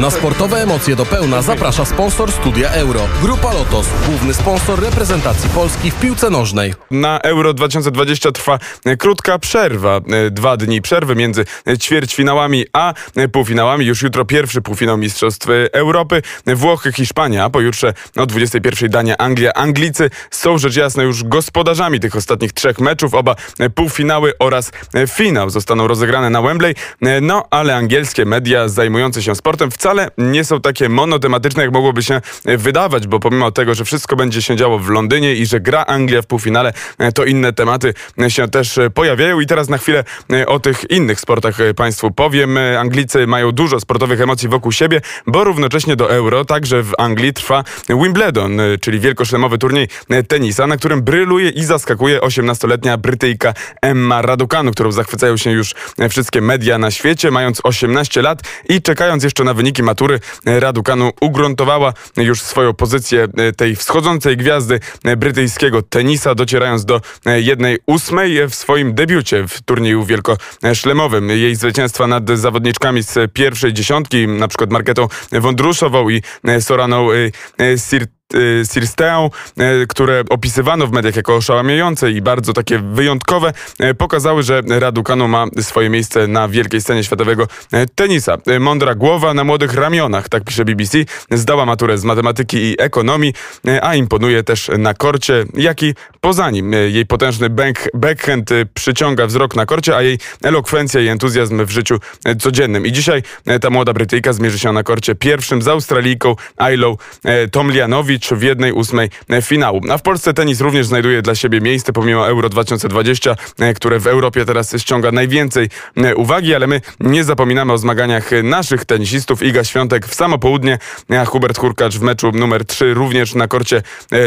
Na sportowe emocje do pełna zaprasza sponsor Studia Euro. Grupa Lotos, główny sponsor reprezentacji Polski w piłce nożnej. Na Euro 2020 trwa krótka przerwa. Dwa dni przerwy między ćwierćfinałami a półfinałami. Już jutro pierwszy półfinał Mistrzostw Europy. Włochy, Hiszpania, a pojutrze o 21 Dania, Anglia. Anglicy są rzecz jasna już gospodarzami tych ostatnich trzech meczów. Oba półfinały oraz finał zostaną rozegrane na Wembley. No ale angielskie media zajmujące się sportem wcale nie są takie monotematyczne, jak mogłoby się wydawać, bo pomimo tego, że wszystko będzie się działo w Londynie i że gra Anglia w półfinale, to inne tematy się też pojawiają. I teraz na chwilę o tych innych sportach Państwu powiem. Anglicy mają dużo sportowych emocji wokół siebie, bo równocześnie do Euro także w Anglii trwa Wimbledon, czyli wielkoszlemowy turniej tenisa, na którym bryluje i zaskakuje 18-letnia Brytyjka Emma Raducanu, którą zachwycają się już wszystkie media na świecie, mając 18 lat i czekając jeszcze na wyniki matury, Raducanu ugruntowała już swoją pozycję tej wschodzącej gwiazdy brytyjskiego tenisa, docierając do jednej ósmej w swoim debiucie w turnieju wielkoszlemowym. Jej zwycięstwa nad zawodniczkami z pierwszej dziesiątki, na przykład Marketą Wondruszową i Soraną Sirt Sirsteą, y, które opisywano w mediach jako oszałamiające i bardzo takie wyjątkowe, y, pokazały, że Raducanu ma swoje miejsce na wielkiej scenie światowego tenisa. Mądra głowa na młodych ramionach, tak pisze BBC. Zdała maturę z matematyki i ekonomii, a imponuje też na korcie, jak i poza nim. Jej potężny back, backhand przyciąga wzrok na korcie, a jej elokwencja i entuzjazm w życiu codziennym. I dzisiaj ta młoda Brytyjka zmierzy się na korcie pierwszym z Australijką Ailą Tomlianowicz, w jednej ósmej e, finału. A w Polsce tenis również znajduje dla siebie miejsce pomimo Euro 2020, e, które w Europie teraz ściąga najwięcej e, uwagi, ale my nie zapominamy o zmaganiach naszych tenisistów. Iga Świątek w samo południe, a Hubert Hurkacz w meczu numer 3 również na korcie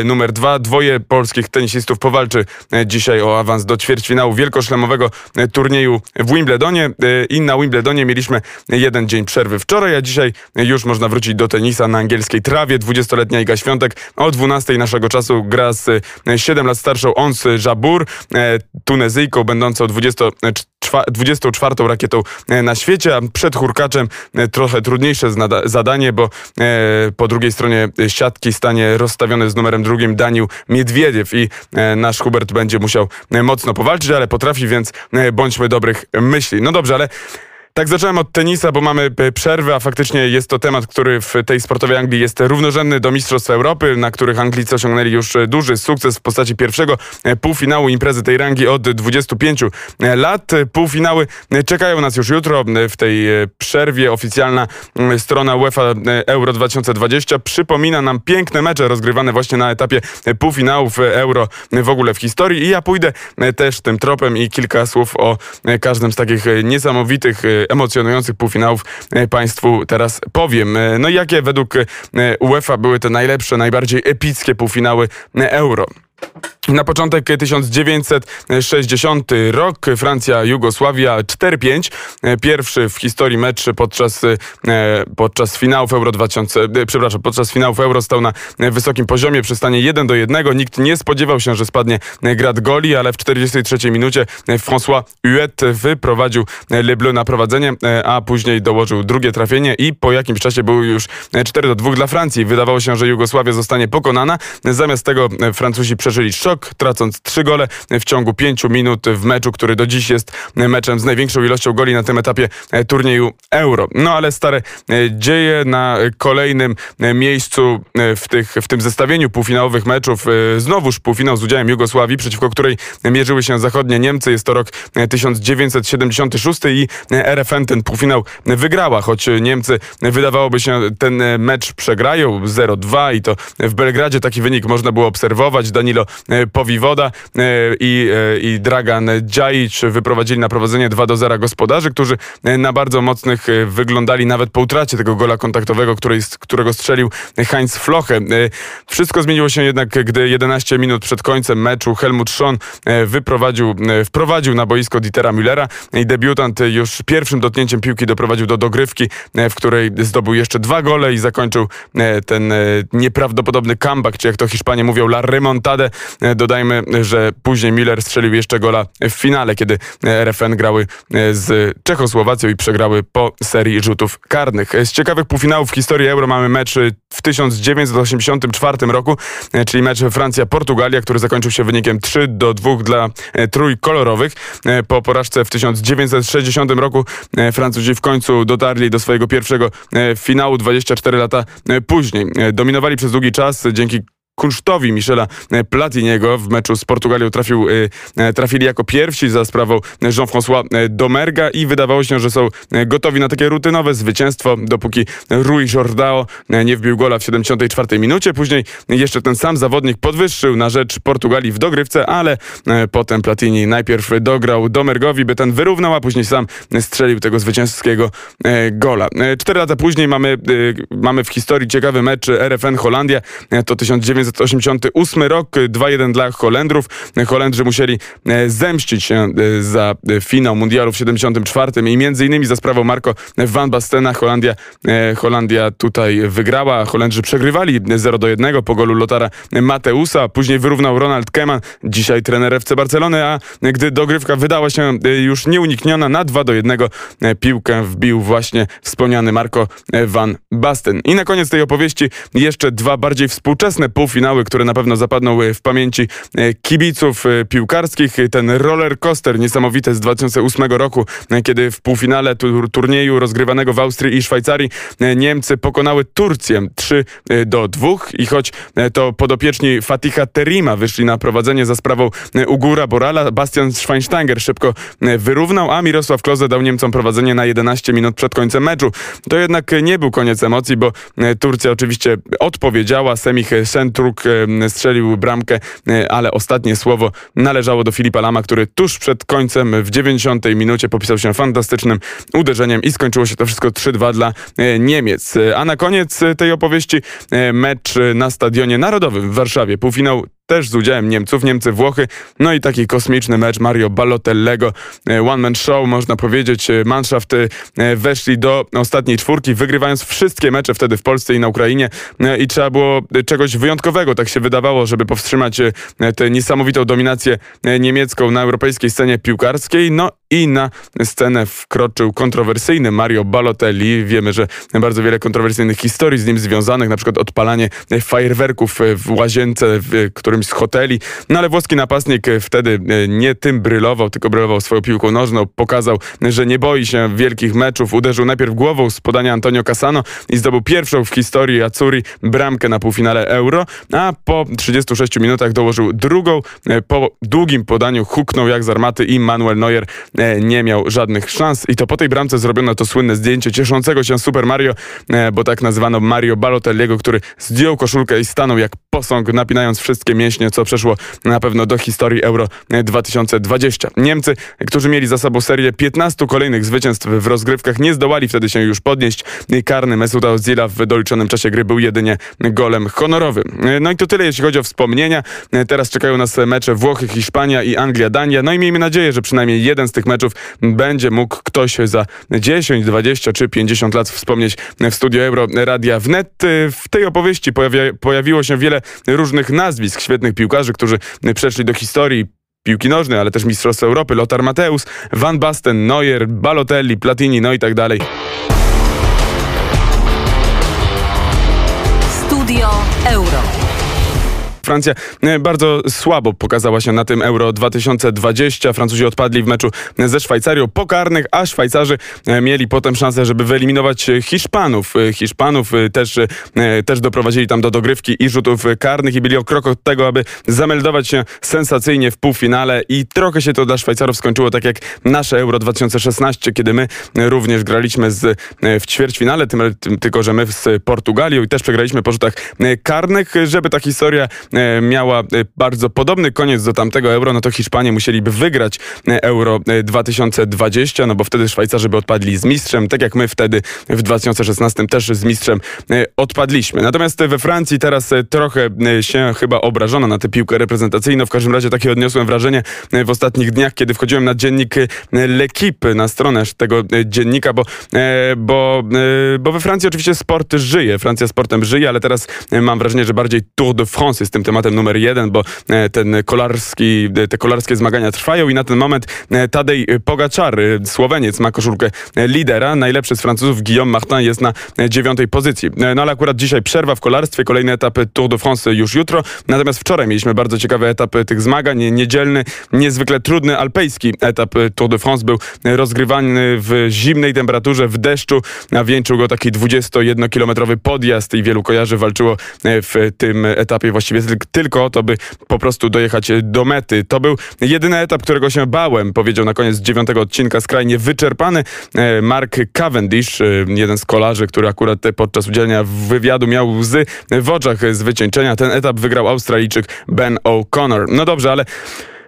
numer 2. Dwoje polskich tenisistów powalczy dzisiaj o awans do ćwierćfinału wielkoszlemowego turnieju w Wimbledonie i na Wimbledonie mieliśmy jeden dzień przerwy wczoraj, a dzisiaj już można wrócić do tenisa na angielskiej trawie. 20-letnia Iga Świątek o 12 naszego czasu gra z 7 e, lat starszą Ons Jabur, e, Tunezyjką będącą 20 24 rakietą e, na świecie, a przed Hurkaczem trochę trudniejsze zadanie, bo po drugiej stronie siatki stanie rozstawiony z numerem drugim Daniel Miedwiediew i nasz Hubert będzie musiał mocno powalczyć, ale potrafi, więc bądźmy dobrych myśli. No dobrze, ale tak zacząłem od tenisa, bo mamy e, przerwę, a faktycznie jest to temat, który w tej sportowej Anglii jest równorzędny do Mistrzostw Europy, na których Anglicy osiągnęli już e, duży sukces w postaci pierwszego e, półfinału imprezy tej rangi od 25 lat. Półfinały czekają nas już jutro w tej przerwie. Oficjalna strona UEFA Euro 2020 przypomina nam piękne mecze rozgrywane właśnie na etapie półfinałów Euro w ogóle w historii i ja pójdę też tym tropem i kilka słów o każdym z takich niesamowitych emocjonujących półfinałów e, Państwu teraz powiem. E, no i jakie według e, UEFA były te najlepsze, najbardziej epickie półfinały Euro? Na początek 1960 rok, Francja, Jugosławia 4-5. Pierwszy w historii mecz podczas, e, podczas finałów Euro 2000, e, przepraszam, podczas finałów Euro stał na wysokim poziomie przy stanie 1 do 1. Nikt nie spodziewał się, że spadnie grad goli, ale w 43 minucie François Huet wyprowadził Le Bleu na prowadzenie, e, a później dołożył drugie trafienie i po jakimś czasie był już 4 do 2 dla Francji. Wydawało się, że Jugosławia zostanie pokonana. Zamiast tego Francuzi przeżyli szok, tracąc trzy gole w ciągu pięciu minut w meczu, który do dziś jest meczem z największą ilością goli na tym etapie e, turnieju Euro. No ale stare e, dzieje na kolejnym e, miejscu w, tych, w tym zestawieniu półfinałowych meczów. Znowuż półfinał z udziałem Jugosławii, przeciwko której mierzyły się zachodnie Niemcy. Jest to rok 1976 i RFN ten półfinał wygrała, choć Niemcy wydawałoby się ten mecz przegrają 0-2 i to w Belgradzie taki wynik można było obserwować. Danilo Danilo e, Powiwoda e, i, e, i Dragan Djajic wyprowadzili na prowadzenie 2 do 0 gospodarzy, którzy na bardzo mocnych wyglądali nawet po utracie tego gola kontaktowego, który, którego strzelił Heinz Floche. Wszystko zmieniło się jednak, gdy 11 minut przed końcem meczu Helmut Schon wyprowadził, wprowadził na boisko Dietera Müllera i debiutant już pierwszym dotknięciem piłki doprowadził do dogrywki, w której zdobył jeszcze dwa gole i zakończył ten nieprawdopodobny comeback, czy jak to Hiszpanie mówią, la remontada ale dodajmy, że później Miller strzelił jeszcze gola w finale, kiedy RFN grały z Czechosłowacją i przegrały po serii rzutów karnych. Z ciekawych półfinałów w historii Euro mamy mecz w 1984 roku, czyli mecz Francja-Portugalia, który zakończył się wynikiem 3 do 2 dla trójkolorowych. Po porażce w 1960 roku Francuzi w końcu dotarli do swojego pierwszego finału 24 lata później. Dominowali przez długi czas dzięki kunsztowi Michela e, Platiniego w meczu z Portugalią trafił, e, e, trafili jako pierwsi za sprawą Jean-François Domerga i wydawało się, że są gotowi na takie rutynowe zwycięstwo, dopóki Rui Jordao nie wbił gola w 74 minucie. Później jeszcze ten sam zawodnik podwyższył na rzecz Portugalii w dogrywce, ale potem Platini najpierw dograł Domergowi, by ten wyrównał, a później sam strzelił tego zwycięskiego gola. Cztery lata później mamy, mamy w historii ciekawy mecz RFN Holandia. To 1900 1988 rok, 2-1 dla Holendrów. Holendrzy musieli e, zemścić się e, za e, finał mundialu w 74 i między innymi za sprawą Marco van Bastena Holandia, Holandia tutaj wygrała. Holendrzy przegrywali 0 do 1 po golu Lotara Mateusa. Później wyrównał Ronald Koeman, dzisiaj trener FC Barcelony, a gdy dogrywka wydała się już nieunikniona na 2 do 1 piłkę wbił właśnie wspomniany Marco van Basten. I na koniec tej opowieści jeszcze dwa bardziej współczesne półfinały finały, które na pewno zapadną e, w pamięci e, kibiców e, piłkarskich. Ten roller coaster niesamowity z 2008 roku, kiedy w półfinale tur turnieju rozgrywanego w Austrii i Szwajcarii Niemcy pokonały Turcję 3 do 2 i choć to podopieczni Fatiha Terima wyszli na prowadzenie za sprawą Ugura Borala, Bastian Schweinsteiger szybko wyrównał, a Mirosław Kloze dał Niemcom prowadzenie na 11 minut przed końcem meczu. To jednak nie był koniec emocji, bo Turcja oczywiście odpowiedziała. Semih Centru strzelił bramkę, e, ale ostatnie słowo należało do Filipa Lama, który tuż przed końcem w 90 minucie popisał się fantastycznym uderzeniem i skończyło się to wszystko 3-2 dla e, Niemiec. A na koniec tej opowieści e, mecz na Stadionie Narodowym w Warszawie. Półfinał też z udziałem Niemców, Niemcy, Włochy, no i taki kosmiczny mecz Mario Ballotellego, e, one man show można powiedzieć, e, Mannschaft e, weszli do ostatniej czwórki, wygrywając wszystkie mecze wtedy w Polsce i na Ukrainie. I trzeba było czegoś wyjątkowego, tak się wydawało, żeby powstrzymać tę niesamowitą dominację niemiecką na europejskiej scenie piłkarskiej, no i na scenę wkroczył kontrowersyjny Mario Balotelli. Wiemy, że bardzo wiele kontrowersyjnych historii z nim związanych, na przykład odpalanie fajerwerków w łazience w którymś z hoteli. No ale włoski napastnik wtedy e, nie tym brylował, tylko brylował swoją piłką nożną. Pokazał, że nie boi się wielkich meczów. Uderzył najpierw głową z podania Antonio Cassano i zdobył pierwszą w historii Azzurri bramkę na półfinale Euro, a po 36 minutach dołożył drugą. E, po długim podaniu huknął jak z armaty i Manuel Neuer E, nie miał żadnych szans i to po tej bramce zrobiono to słynne zdjęcie cieszącego się Super Mario, e, bo tak nazywano Mario Balotelliego, który zdjął koszulkę i stanął jak posąg, napinając wszystkie mięśnie, co przeszło na pewno do historii Euro 2020. Niemcy, którzy mieli za sobą serię 15 kolejnych zwycięstw w rozgrywkach, nie zdołali wtedy się już podnieść. Karny Mesuta Ozila w doliczonym czasie gry był jedynie golem honorowym. No i to tyle, jeśli chodzi o wspomnienia. Teraz czekają nas mecze Włochy, Hiszpania i Anglia, Dania. No i miejmy nadzieję, że przynajmniej jeden z tych meczów będzie mógł ktoś za 10, 20 czy 50 lat wspomnieć w studio Euro Radia Wnet. W tej opowieści pojawia, pojawiło się wiele różnych nazwisk piłkarzy, którzy przeszli do historii piłki nożnej, ale też Mistrzostwa Europy, Lothar Mateusz, Van Basten, Neuer, Balotelli, Platini, no i tak dalej. Studio Euro. Francja e, bardzo słabo pokazała się na tym Euro 2020. Francuzi odpadli w meczu ze Szwajcarią po karnych, a Szwajcarzy e, mieli potem szansę, żeby wyeliminować Hiszpanów. E, Hiszpanów też, też doprowadzili tam do dogrywki i rzutów karnych i byli o krok od tego, aby zameldować się sensacyjnie w półfinale i trochę się to dla Szwajcarów skończyło tak jak nasze Euro 2016, kiedy my również graliśmy z, w ćwierćfinale, tym, tylko że my z Portugalią i też przegraliśmy po rzutach karnych, żeby ta historia miała e, bardzo podobny koniec do tamtego euro, no to Hiszpanie musieliby wygrać e, euro 2020, no bo wtedy Szwajcarzy by odpadli z mistrzem, tak jak my wtedy w 2016 też z mistrzem odpadliśmy. Natomiast we Francji teraz trochę się chyba obrażono na tę piłkę reprezentacyjną. W każdym razie takie odniosłem wrażenie w ostatnich dniach, kiedy wchodziłem na dziennik L'Equipe, na stronę tego dziennika, bo, bo, bo we Francji oczywiście sport żyje. Francja sportem żyje, ale teraz mam wrażenie, że bardziej Tour de France jest tym tematem numer jeden, bo ten kolarski, te kolarskie zmagania trwają i na ten moment Tadej Pogaczar, Słoweniec, ma koszulkę lidera. Najlepszy z Francuzów, Guillaume Martin, jest na dziewiątej pozycji. No ale akurat dzisiaj przerwa w kolarstwie, kolejny etap Tour de France już jutro. Natomiast wczoraj mieliśmy bardzo ciekawy etap tych zmagań, niedzielny, niezwykle trudny alpejski etap Tour de France był rozgrywany w zimnej temperaturze, w deszczu, a wieńczył go taki 21-kilometrowy podjazd i wielu kojarzy walczyło w tym etapie właściwie tylko o to, by po prostu dojechać do mety. To był jedyny etap, którego się bałem, powiedział na koniec dziewiątego odcinka skrajnie wyczerpany Mark Cavendish, jeden z kolarzy, który akurat podczas udzielenia wywiadu miał łzy w oczach z wycieńczenia. Ten etap wygrał Australijczyk Ben O'Connor. No dobrze, ale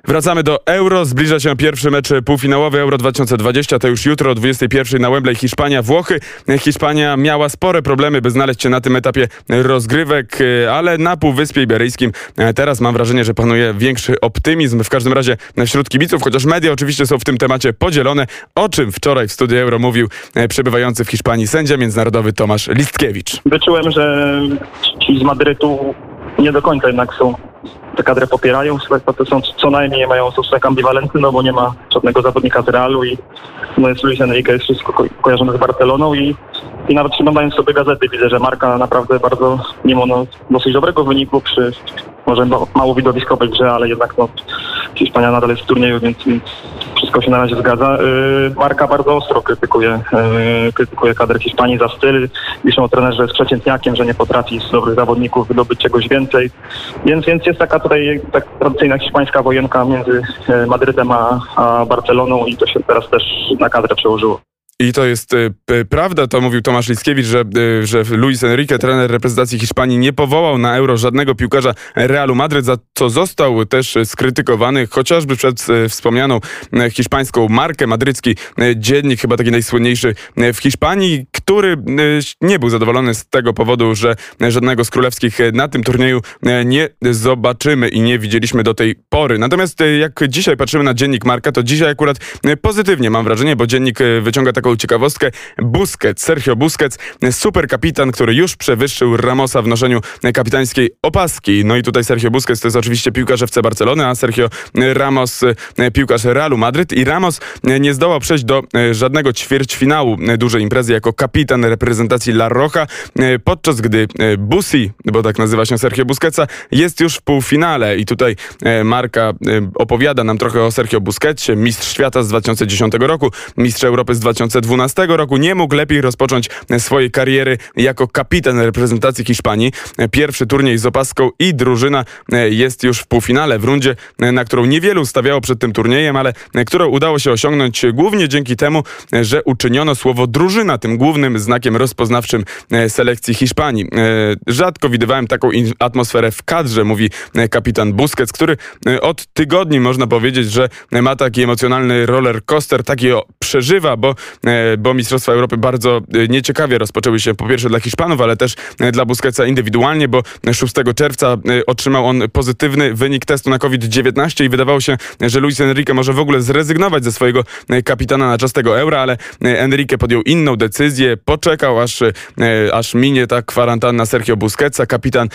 Wracamy do Euro. Zbliża się pierwszy mecz półfinałowy Euro 2020. To już jutro o 21 na Wembley Hiszpania, Włochy. Hiszpania miała spore problemy, by znaleźć się na tym etapie rozgrywek, ale na Półwyspie Iberyjskim teraz mam wrażenie, że panuje większy optymizm. W każdym razie wśród kibiców, chociaż media oczywiście są w tym temacie podzielone, o czym wczoraj w studiu Euro mówił przebywający w Hiszpanii sędzia międzynarodowy Tomasz Listkiewicz. Wyczułem, że ci z Madrytu nie do końca jednak są tę kadrę popierają. To są co najmniej mają stosunek ambiwalentny, no bo nie ma żadnego zawodnika z Realu i no jest Luis Enrique, jest wszystko ko kojarzone z Barceloną i, i nawet przeglądając sobie gazety widzę, że Marka naprawdę bardzo, mimo no, dosyć dobrego wyniku przy może mało widowiskowej grze, ale jednak no, Hiszpania nadal jest w turnieju, więc, więc wszystko się na razie zgadza. Yy, Marka bardzo ostro krytykuje, yy, krytykuje kadrę Hiszpanii za styl. Piszą o trenerze z przeciętniakiem, że nie potrafi z dobrych zawodników wydobyć czegoś więcej. Więc, więc jest taka tutaj tak tradycyjna hiszpańska wojenka między yy, Madrytem a, a Barceloną i to się teraz też na kadrę przełożyło. I to jest y, prawda, to mówił Tomasz Liskiewicz, że, y, że Luis Enrique, trener reprezentacji Hiszpanii, nie powołał na euro żadnego piłkarza Realu Madryt, za co został też skrytykowany, chociażby przez y, wspomnianą hiszpańską markę, madrycki dziennik, chyba taki najsłynniejszy w Hiszpanii, który nie był zadowolony z tego powodu, że żadnego z królewskich na tym turnieju nie zobaczymy i nie widzieliśmy do tej pory. Natomiast jak dzisiaj patrzymy na dziennik Marka, to dzisiaj akurat pozytywnie mam wrażenie, bo dziennik wyciąga taką ciekawostkę. Busquets, Sergio Busquets, super kapitan, który już przewyższył Ramosa w noszeniu kapitańskiej opaski. No i tutaj Sergio Busquets to jest oczywiście piłkarz FC Barcelony, a Sergio Ramos piłkarz Realu Madryt i Ramos nie zdołał przejść do żadnego ćwierćfinału dużej imprezy jako kapitan reprezentacji La Roja, podczas gdy Busi, bo tak nazywa się Sergio Busquetsa, jest już w półfinale i tutaj Marka opowiada nam trochę o Sergio Busquetsie, mistrz świata z 2010 roku, mistrz Europy z 2012 2012 roku nie mógł lepiej rozpocząć swojej kariery jako kapitan reprezentacji Hiszpanii. Pierwszy turniej z opaską i drużyna jest już w półfinale w rundzie, na którą niewielu stawiało przed tym turniejem, ale którą udało się osiągnąć głównie dzięki temu, że uczyniono słowo drużyna tym głównym znakiem rozpoznawczym selekcji Hiszpanii. Rzadko widywałem taką atmosferę w kadrze, mówi kapitan Busquets, który od tygodni można powiedzieć, że ma taki emocjonalny roller coaster, taki przeżywa, bo E, bo Mistrzostwa Europy bardzo e, nieciekawie rozpoczęły się po pierwsze dla Hiszpanów, ale też e, dla Busquetsa indywidualnie, bo 6 czerwca otrzymał on pozytywny wynik testu na COVID-19 i wydawało się, że Luis Enrique może w ogóle zrezygnować ze swojego kapitana na czas tego eura, ale Enrique podjął inną decyzję, poczekał aż, aż minie ta kwarantanna Sergio Busquetsa. Kapitan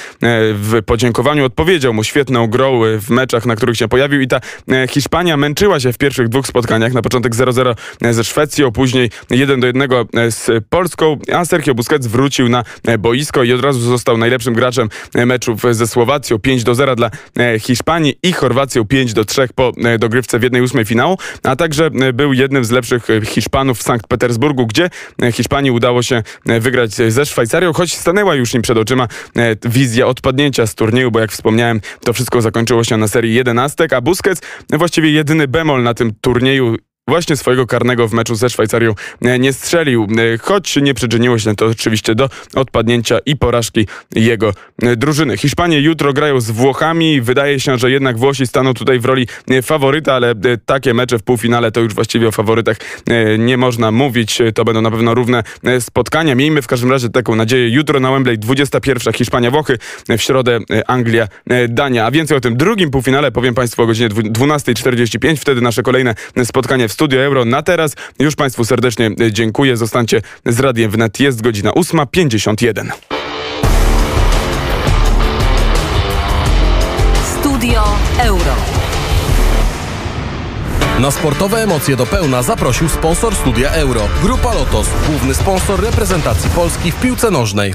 w podziękowaniu odpowiedział mu świetną grą w meczach, na których się pojawił i ta Hiszpania męczyła się w pierwszych dwóch spotkaniach. Na początek 0-0 ze Szwecją, później później 1 do 1 e, z Polską, a Sergio Busquets wrócił na e, boisko i od razu został najlepszym graczem e, meczów ze Słowacją. 5 do 0 dla Hiszpanii i Chorwacją 5 do 3 po dogrywce w 1-8 finału, a także był jednym z lepszych Hiszpanów w Sankt Petersburgu, gdzie Hiszpanii udało się wygrać ze Szwajcarią, choć stanęła już im przed oczyma wizja odpadnięcia z turnieju, bo jak wspomniałem, to wszystko zakończyło się na serii 11, a Busquets właściwie jedyny bemol na tym turnieju właśnie swojego karnego w meczu ze Szwajcarią e, nie strzelił, e, choć nie przyczyniło się to oczywiście do odpadnięcia i porażki jego e, drużyny. Hiszpanie jutro grają z Włochami. Wydaje się, że jednak Włosi staną tutaj w roli faworyta, ale takie mecze w półfinale to już właściwie o faworytach nie można mówić. To będą na pewno równe spotkania. Miejmy w każdym razie taką nadzieję. Jutro na Wembley 21 Hiszpania-Włochy, w środę Anglia-Dania. A więcej o tym drugim półfinale powiem Państwu o godzinie 12.45. Wtedy nasze kolejne spotkanie w Studio Euro na teraz. Już Państwu serdecznie dziękuję. Zostańcie z Radiem Wnet. Jest godzina 8.51. euro. Na sportowe emocje do pełna zaprosił sponsor Studia Euro. Grupa Lotos, główny sponsor reprezentacji Polski w piłce nożnej.